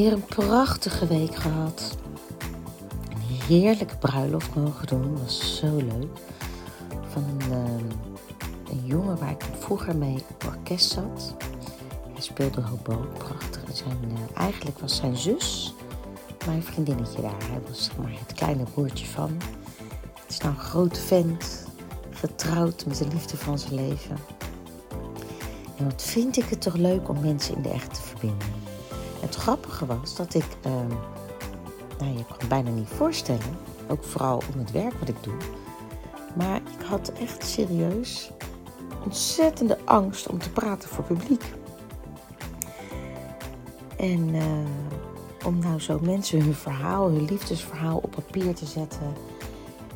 weer een prachtige week gehad. Een heerlijke bruiloft mogen doen, was zo leuk. Van een, ehm, een jongen waar ik vroeger mee op orkest zat. Hij speelde hobo, prachtig. Zijn, eh, eigenlijk was zijn zus mijn vriendinnetje daar. Hij was maar het kleine broertje van. Het is nou een grote vent, getrouwd met de liefde van zijn leven. En wat vind ik het toch leuk om mensen in de echt te verbinden. Het grappige was dat ik, uh, nou je kan bijna niet voorstellen, ook vooral om het werk wat ik doe. Maar ik had echt serieus ontzettende angst om te praten voor publiek. En uh, om nou zo mensen hun verhaal, hun liefdesverhaal op papier te zetten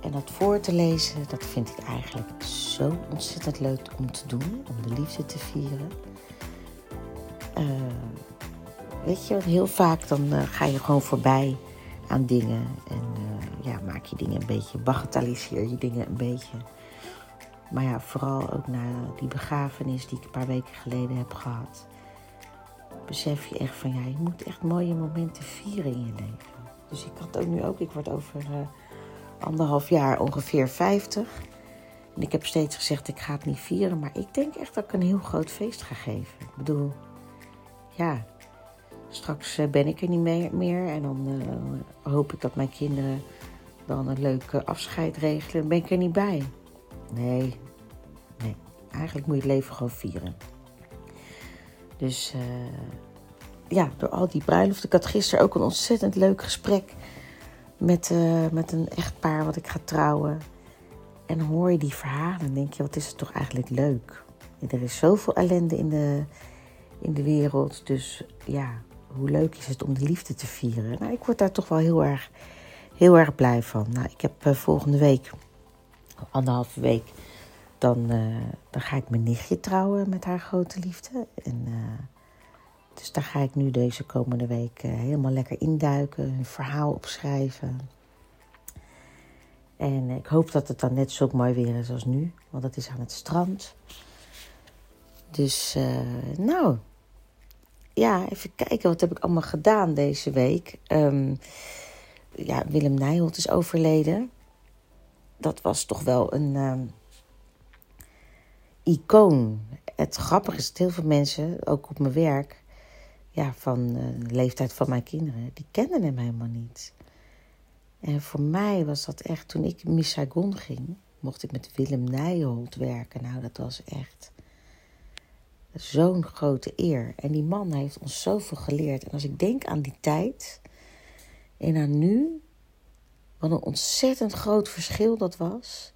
en dat voor te lezen, dat vind ik eigenlijk zo ontzettend leuk om te doen, om de liefde te vieren. Uh, weet je, heel vaak dan uh, ga je gewoon voorbij aan dingen en uh, ja, maak je dingen een beetje, bagatelliseer je dingen een beetje. Maar ja, vooral ook na die begrafenis die ik een paar weken geleden heb gehad, besef je echt van ja, je moet echt mooie momenten vieren in je leven. Dus ik had ook nu ook, ik word over anderhalf jaar ongeveer 50. En ik heb steeds gezegd, ik ga het niet vieren. Maar ik denk echt dat ik een heel groot feest ga geven. Ik bedoel, ja, straks ben ik er niet meer. en dan uh, hoop ik dat mijn kinderen dan een leuk afscheid regelen. Ben ik er niet bij. Nee, nee. Eigenlijk moet je het leven gewoon vieren. Dus ja, door al die bruiloften. Ik had gisteren ook een ontzettend leuk gesprek met, uh, met een echtpaar wat ik ga trouwen. En dan hoor je die verhalen en denk je, wat is het toch eigenlijk leuk. er is zoveel ellende in de, in de wereld. Dus ja, hoe leuk is het om de liefde te vieren? Nou, ik word daar toch wel heel erg, heel erg blij van. Nou, ik heb uh, volgende week, anderhalve week, dan, uh, dan ga ik mijn nichtje trouwen met haar grote liefde. En dus daar ga ik nu deze komende week helemaal lekker induiken, een verhaal opschrijven. En ik hoop dat het dan net zo mooi weer is als nu, want het is aan het strand. Dus, nou, ja, even kijken, wat heb ik allemaal gedaan deze week? Um, ja, Willem Nijholt is overleden. Dat was toch wel een um, icoon. Het grappige is dat heel veel mensen, ook op mijn werk, ja, van uh, de leeftijd van mijn kinderen, die kenden hem helemaal niet. En voor mij was dat echt, toen ik in ging, mocht ik met Willem Nijholt werken. Nou, dat was echt zo'n grote eer. En die man heeft ons zoveel geleerd. En als ik denk aan die tijd en aan nu, wat een ontzettend groot verschil dat was.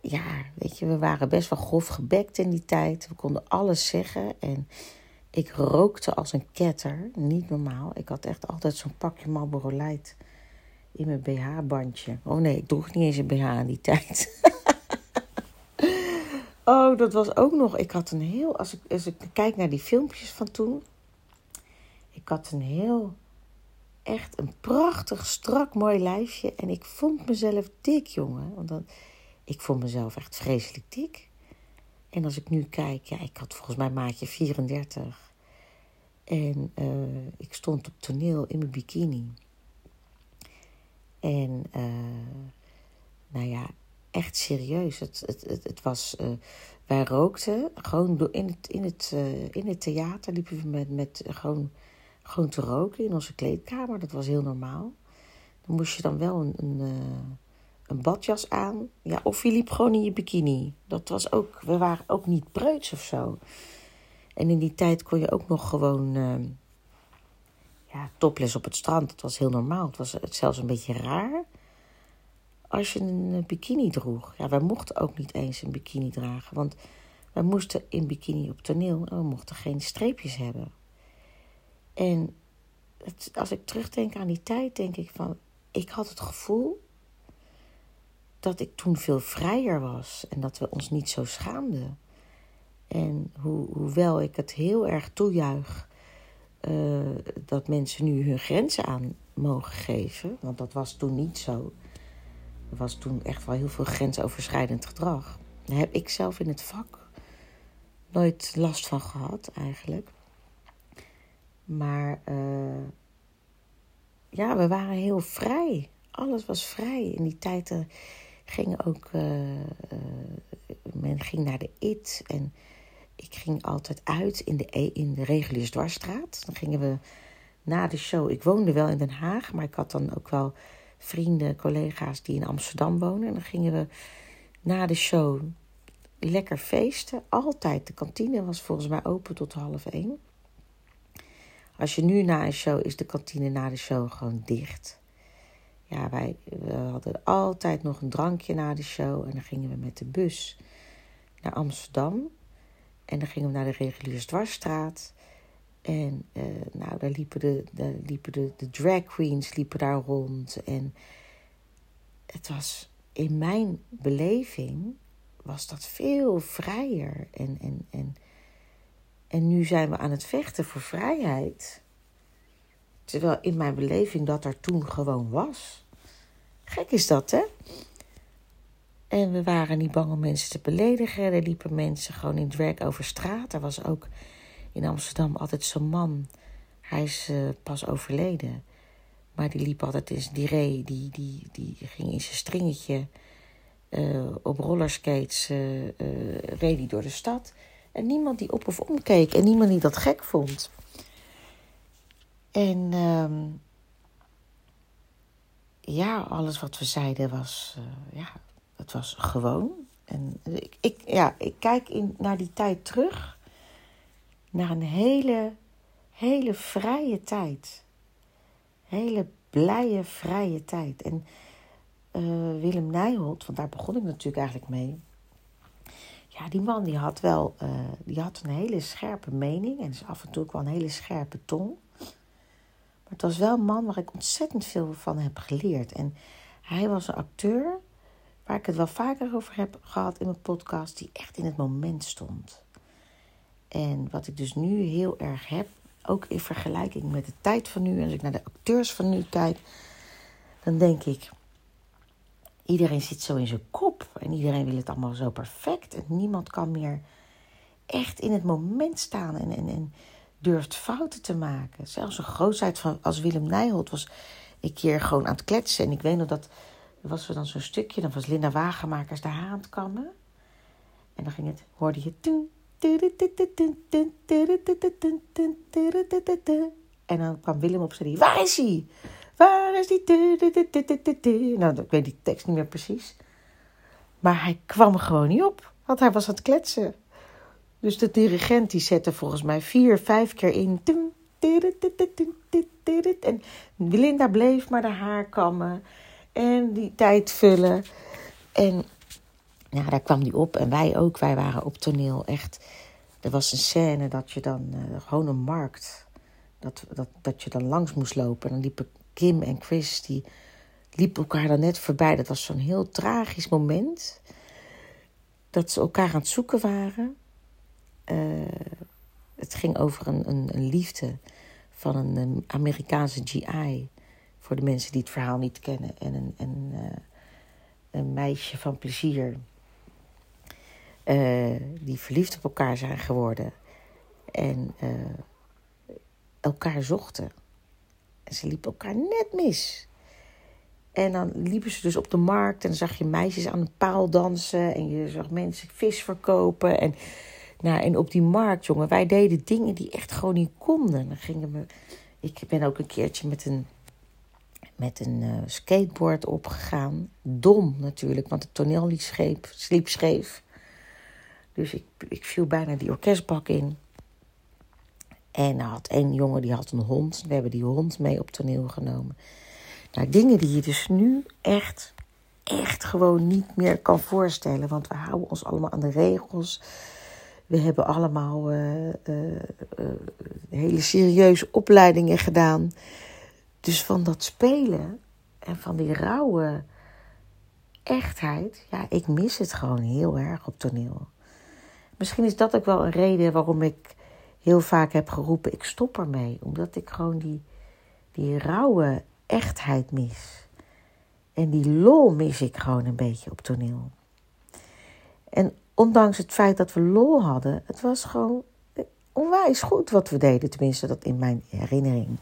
Ja, weet je, we waren best wel grof gebekt in die tijd. We konden alles zeggen en ik rookte als een ketter, niet normaal. Ik had echt altijd zo'n pakje Marlboro Light in mijn BH-bandje. Oh nee, ik droeg niet eens een BH in die tijd. oh, dat was ook nog. Ik had een heel. Als ik, als ik kijk naar die filmpjes van toen. Ik had een heel. Echt een prachtig, strak, mooi lijfje. En ik vond mezelf dik, jongen. Want ik vond mezelf echt vreselijk dik. En als ik nu kijk, ja, ik had volgens mij maatje 34. En uh, ik stond op toneel in mijn bikini. En uh, nou ja, echt serieus. Het, het, het, het was, uh, wij rookten gewoon in het, in het, in het theater. Liepen we met, met gewoon, gewoon te roken in onze kleedkamer. Dat was heel normaal. Dan moest je dan wel een, een een badjas aan. Ja, of je liep gewoon in je bikini. Dat was ook, we waren ook niet preuts of zo. En in die tijd kon je ook nog gewoon ja, topless op het strand. Dat was heel normaal. Het was zelfs een beetje raar als je een bikini droeg. Ja, wij mochten ook niet eens een bikini dragen. Want wij moesten in bikini op toneel en we mochten geen streepjes hebben. En als ik terugdenk aan die tijd, denk ik van... Ik had het gevoel dat ik toen veel vrijer was en dat we ons niet zo schaamden. En ho hoewel ik het heel erg toejuich uh, dat mensen nu hun grenzen aan mogen geven, want dat was toen niet zo. Was toen echt wel heel veel grensoverschrijdend gedrag. Daar heb ik zelf in het vak nooit last van gehad, eigenlijk. Maar uh, ja, we waren heel vrij. Alles was vrij. In die tijd uh, gingen ook. Uh, men ging naar de IT. En ik ging altijd uit in de, e, in de. Dan gingen we na de show. Ik woonde wel in Den Haag, maar ik had dan ook wel vrienden, collega's die in Amsterdam wonen. En dan gingen we na de show lekker feesten. Altijd. De kantine was volgens mij open tot half één. Als je nu na een show is de kantine na de show gewoon dicht. Ja, wij we hadden altijd nog een drankje na de show. En dan gingen we met de bus naar Amsterdam. En dan gingen we naar de reguliere dwarsstraat. En uh, nou, daar liepen, de, daar liepen de, de drag queens liepen daar rond. En het was in mijn beleving was dat veel vrijer. En, en, en, en nu zijn we aan het vechten voor vrijheid. Terwijl in mijn beleving dat er toen gewoon was. Gek is dat, hè? En we waren niet bang om mensen te beledigen. Er liepen mensen gewoon in drag over straat. Er was ook in Amsterdam altijd zo'n man. Hij is uh, pas overleden. Maar die liep altijd in die reed, die, die, die ging in zijn stringetje uh, op rollerskates, uh, reed hij door de stad. En niemand die op of omkeek en niemand die dat gek vond. En uh, ja, alles wat we zeiden was, ja, het was gewoon. En ik, ik, ja, ik kijk in, naar die tijd terug. Naar een hele, hele vrije tijd. Hele blije, vrije tijd. En uh, Willem Nijholt, want daar begon ik natuurlijk eigenlijk mee. Ja, die man die had wel uh, die had een hele scherpe mening en is af en toe ook wel een hele scherpe tong. Maar het was wel een man waar ik ontzettend veel van heb geleerd. En hij was een acteur waar ik het wel vaker over heb gehad in mijn podcast, die echt in het moment stond. En wat ik dus nu heel erg heb, ook in vergelijking met de tijd van nu, als ik naar de acteurs van nu kijk, dan denk ik, iedereen zit zo in zijn kop en iedereen wil het allemaal zo perfect en niemand kan meer echt in het moment staan en, en, en durft fouten te maken. Zelfs een grootheid van als Willem Nijholt was een keer gewoon aan het kletsen en ik weet nog dat was er dan zo'n stukje, dan was Linda Wagenmakers daar aan het kammen en dan ging het, hoorde je toen en dan kwam Willem op zijn Waar is hij? Waar is die? Nou, ik weet die tekst niet meer precies. Maar hij kwam gewoon niet op, want hij was aan het kletsen. Dus de dirigent die zette volgens mij vier, vijf keer in. En Linda bleef maar de haar kammen en die tijd vullen. En ja, daar kwam die op en wij ook. Wij waren op toneel echt. Er was een scène dat je dan uh, gewoon een markt. Dat, dat, dat je dan langs moest lopen. En dan liepen Kim en Chris, die liepen elkaar dan net voorbij. Dat was zo'n heel tragisch moment. Dat ze elkaar aan het zoeken waren. Uh, het ging over een, een, een liefde van een, Amerikaanse GI. Voor de mensen die het verhaal niet kennen. En een, een, uh, een meisje van plezier. Uh, die verliefd op elkaar zijn geworden. En elkaar zochten. En ze liepen elkaar net mis. En dan liepen ze dus op de markt en dan zag je meisjes aan een paal dansen. En je zag mensen vis verkopen. En, nou, en op die markt, jongen, wij deden dingen die echt gewoon niet konden. Dan ik ben ook een keertje met een, met een uh, skateboard opgegaan. Dom natuurlijk, want het toneel liep sliep scheef. Dus ik, ik viel bijna die orkestbak in. En er had één jongen die had een hond. We hebben die hond mee op toneel genomen. Nou, dingen die je dus nu echt, echt gewoon niet meer kan voorstellen. Want we houden ons allemaal aan de regels. We hebben allemaal uh, uh, uh, hele serieuze opleidingen gedaan. Dus van dat spelen en van die rauwe echtheid, ja, ik mis het gewoon heel erg op toneel. Misschien is dat ook wel een reden waarom ik heel vaak heb geroepen: ik stop ermee. Omdat ik gewoon die, die rauwe echtheid mis. En die lol mis ik gewoon een beetje op toneel. En ondanks het feit dat we lol hadden, het was gewoon onwijs goed wat we deden. Tenminste, dat in mijn herinnering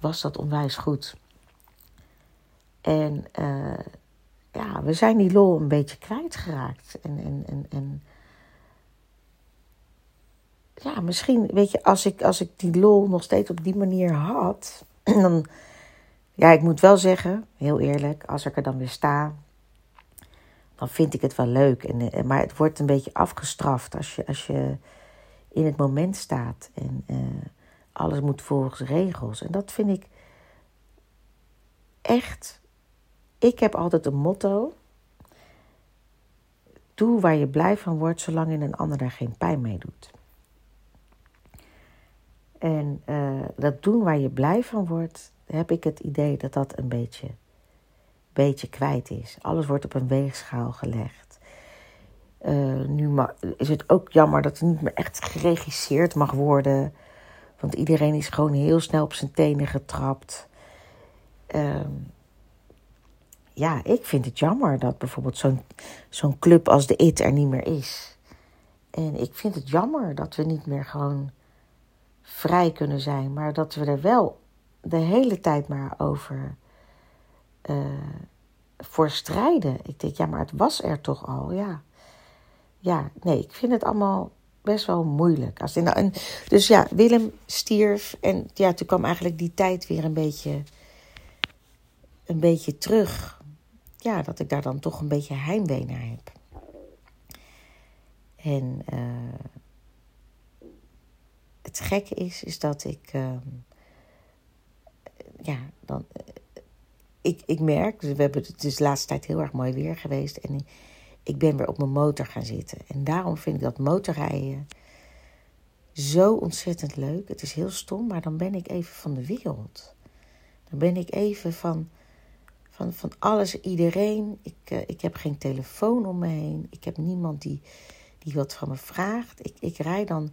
was dat onwijs goed. En uh, ja, we zijn die lol een beetje kwijtgeraakt. En, en, en, en ja, misschien, weet je, als ik, als ik die lol nog steeds op die manier had, dan, ja, ik moet wel zeggen, heel eerlijk, als ik er dan weer sta, dan vind ik het wel leuk. En, eh, maar het wordt een beetje afgestraft als je, als je in het moment staat en uh, alles moet volgens regels. En dat vind ik echt. Ik heb altijd een motto. Doe waar je blij van wordt, zolang je een ander daar geen pijn mee doet. En uh, dat doen waar je blij van wordt, heb ik het idee dat dat een beetje, beetje kwijt is. Alles wordt op een weegschaal gelegd. Uh, nu is het ook jammer dat er niet meer echt geregisseerd mag worden. Want iedereen is gewoon heel snel op zijn tenen getrapt. Uh, ja, ik vind het jammer dat bijvoorbeeld zo'n zo'n club als de IT er niet meer is. En ik vind het jammer dat we niet meer gewoon vrij kunnen zijn, maar dat we er wel de hele tijd maar over uh, voor strijden. Ik denk, ja, maar het was er toch al, ja. Ja, nee, ik vind het allemaal best wel moeilijk. Als in, en, dus ja, Willem stierf en ja, toen kwam eigenlijk die tijd weer een beetje, een beetje terug. Ja, dat ik daar dan toch een beetje heimwee naar heb. En uh, het gekke is, is dat ik. Uh, ja, dan. Uh, ik, ik merk, we hebben, het is de laatste tijd heel erg mooi weer geweest. En ik, ben weer op mijn motor gaan zitten. En daarom vind ik dat motorrijden zo ontzettend leuk. Het is heel stom, maar dan ben ik even van de wereld. Dan ben ik even van, van, van alles, iedereen. Ik, uh, ik heb geen telefoon om me heen. Ik heb niemand die, die wat van me vraagt. Ik, ik rij dan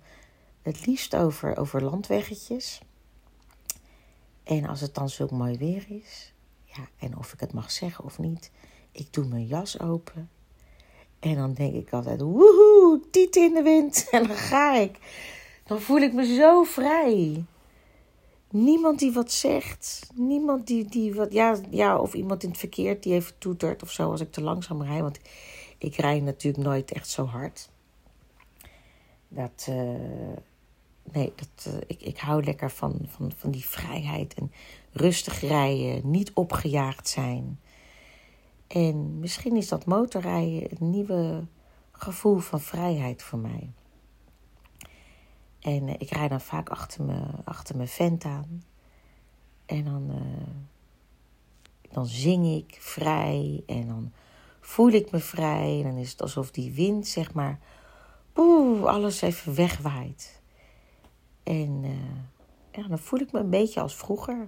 het liefst over, over landweggetjes. En als het dan zo mooi weer is, ja, en of ik het mag zeggen of niet, ik doe mijn jas open. En dan denk ik altijd, woehoe, tiet in de wind. En dan ga ik. Dan voel ik me zo vrij. Niemand die wat zegt. Niemand die, die wat. Ja, ja, of iemand in het verkeer die even toetert of zo als ik te langzaam rij. Want ik rij natuurlijk nooit echt zo hard. Dat. Uh, nee, dat, uh, ik, ik hou lekker van, van, van die vrijheid en rustig rijden, niet opgejaagd zijn. En misschien is dat motorrijden een nieuwe gevoel van vrijheid voor mij. En uh, ik rijd dan vaak achter, me, achter mijn vent aan. En dan, uh, dan zing ik vrij en dan voel ik me vrij. En dan is het alsof die wind, zeg maar, alles even wegwaait. En uh, ja, dan voel ik me een beetje als vroeger.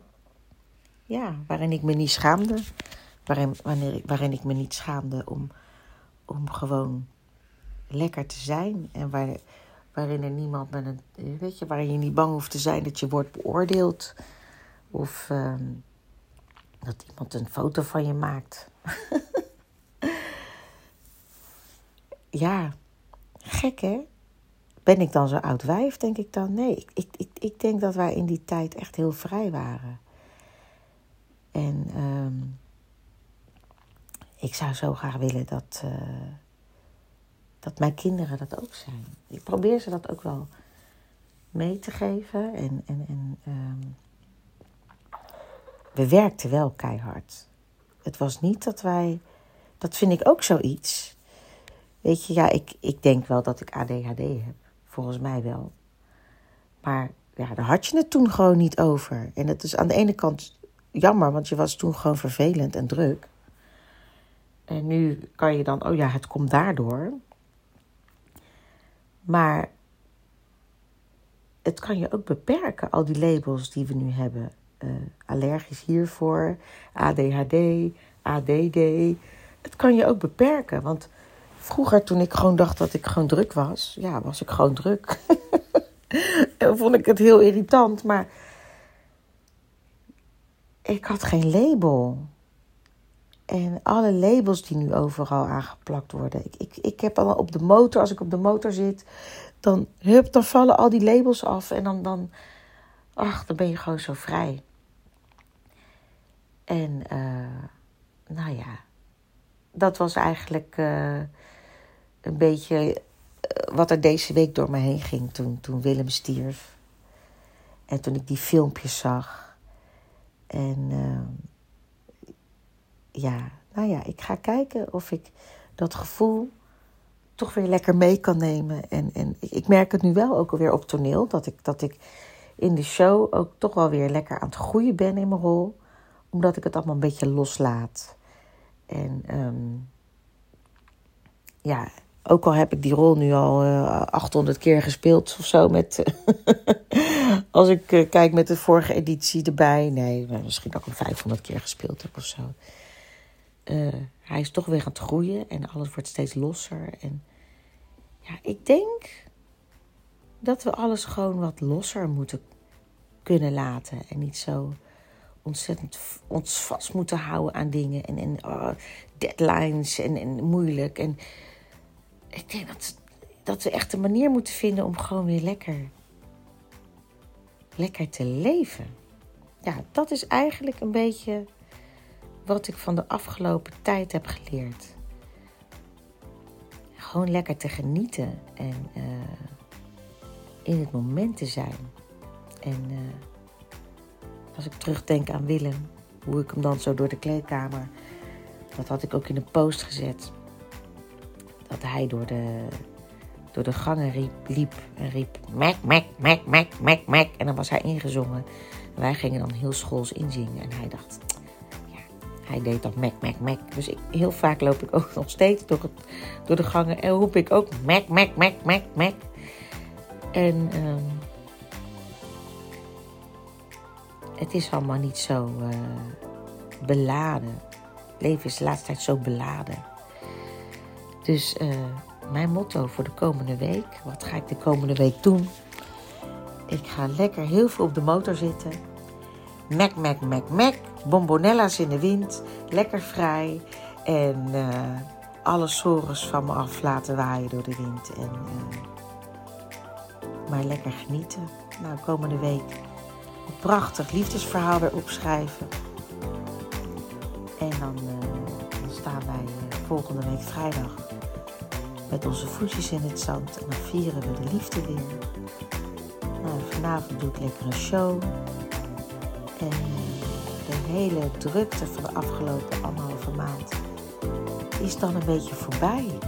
Ja, waarin ik me niet schaamde. Waarin, wanneer, waarin ik me niet schaamde om, om gewoon lekker te zijn. En waar, waarin er niemand met een. Weet je, waarin je niet bang hoeft te zijn dat je wordt beoordeeld. Of uh, dat iemand een foto van je maakt. ja, gek hè? Ben ik dan zo oud wijf, denk ik dan? Nee, ik, ik, ik, ik denk dat wij in die tijd echt heel vrij waren. En um, ik zou zo graag willen dat, uh, dat mijn kinderen dat ook zijn. Ik probeer ze dat ook wel mee te geven. En, en, en um, we werkten wel keihard. Het was niet dat wij. Dat vind ik ook zoiets. Weet je, ja, ik, ik denk wel dat ik ADHD heb. Volgens mij wel. Maar ja, daar had je het toen gewoon niet over. En het is aan de ene kant jammer, want je was toen gewoon vervelend en druk. En nu kan je dan, oh ja, het komt daardoor. Maar het kan je ook beperken, al die labels die we nu hebben. Uh, allergisch hiervoor, ADHD, ADD. Het kan je ook beperken, want vroeger toen ik gewoon dacht dat ik gewoon druk was, ja, was ik gewoon druk. en vond ik het heel irritant, maar ik had geen label. En alle labels die nu overal aangeplakt worden. Ik, ik, ik heb al op de motor, als ik op de motor zit, dan, hup, dan vallen al die labels af en dan, dan, ach, dan ben je gewoon zo vrij. En uh, nou ja, dat was eigenlijk uh, een beetje uh, wat er deze week door me heen ging toen, toen Willem stierf. En toen ik die filmpjes zag. En ja, nou ja, ik ga kijken of ik dat gevoel toch weer lekker mee kan nemen. En, en ik merk het nu wel ook alweer op toneel. Dat ik, dat ik in de show ook toch wel weer lekker aan het groeien ben in mijn rol. Omdat ik het allemaal een beetje loslaat. En um, ja, ook al heb ik die rol nu al uh, eh, 800 keer gespeeld of zo. Met, als ik uh, kijk met de vorige editie erbij. Nee, misschien ook een 500 keer gespeeld heb of zo. Uh, hij is toch weer aan het groeien en alles wordt steeds losser. En ja, ik denk dat we alles gewoon wat losser moeten kunnen laten. En niet zo ontzettend ons vast moeten houden aan dingen. En, en oh, deadlines en, en moeilijk. En ik denk dat, dat we echt een manier moeten vinden om gewoon weer lekker, lekker te leven. Ja, dat is eigenlijk een beetje wat ik van de afgelopen tijd heb geleerd. Gewoon lekker te genieten en uh, in het moment te zijn. En uh, als ik terugdenk aan Willem, hoe ik hem dan zo door de kleedkamer, dat had ik ook in een post gezet. Dat hij door de, door de gangen riep, liep en riep: Mac, Mac, Mac, Mac, Mac, Mac. En dan was hij ingezongen. En wij gingen dan heel schools inzingen. En hij dacht: hij deed dat Mac, Mac, Mac. Dus ik, heel vaak loop ik ook nog steeds door, het, door de gangen en roep ik ook Mac, Mac, Mac, Mac, Mac. En um, het is allemaal niet zo uh, beladen. Het leven is de laatste tijd zo beladen. Dus uh, mijn motto voor de komende week, wat ga ik de komende week doen? Ik ga lekker heel veel op de motor zitten. Mac, Mac, Mac, Mac bombonella's in de wind, lekker vrij. En uh, alle sores van me af laten waaien door de wind. En, uh, maar lekker genieten. Nou, komende week een prachtig liefdesverhaal weer opschrijven. En dan, dan staan wij volgende week vrijdag met onze voetjes in het zand. En dan vieren we de liefde weer. Nou, vanavond doe ik lekker een show. En hele drukte van de afgelopen anderhalve maand is dan een beetje voorbij.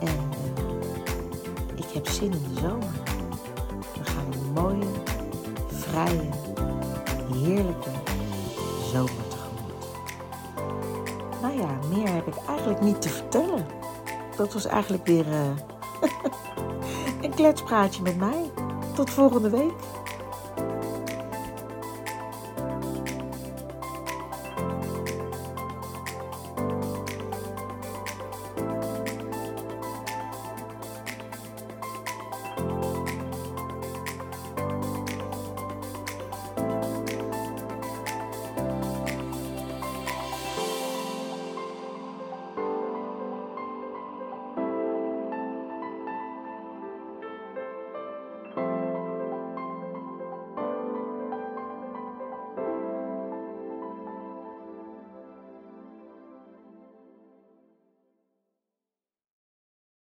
En uh, ik heb zin in de zomer. We gaan een mooie, vrije, heerlijke zomer tegemoet. Nou ja, meer heb ik eigenlijk niet te vertellen. Dat was eigenlijk weer uh, een kletspraatje met mij. Tot volgende week.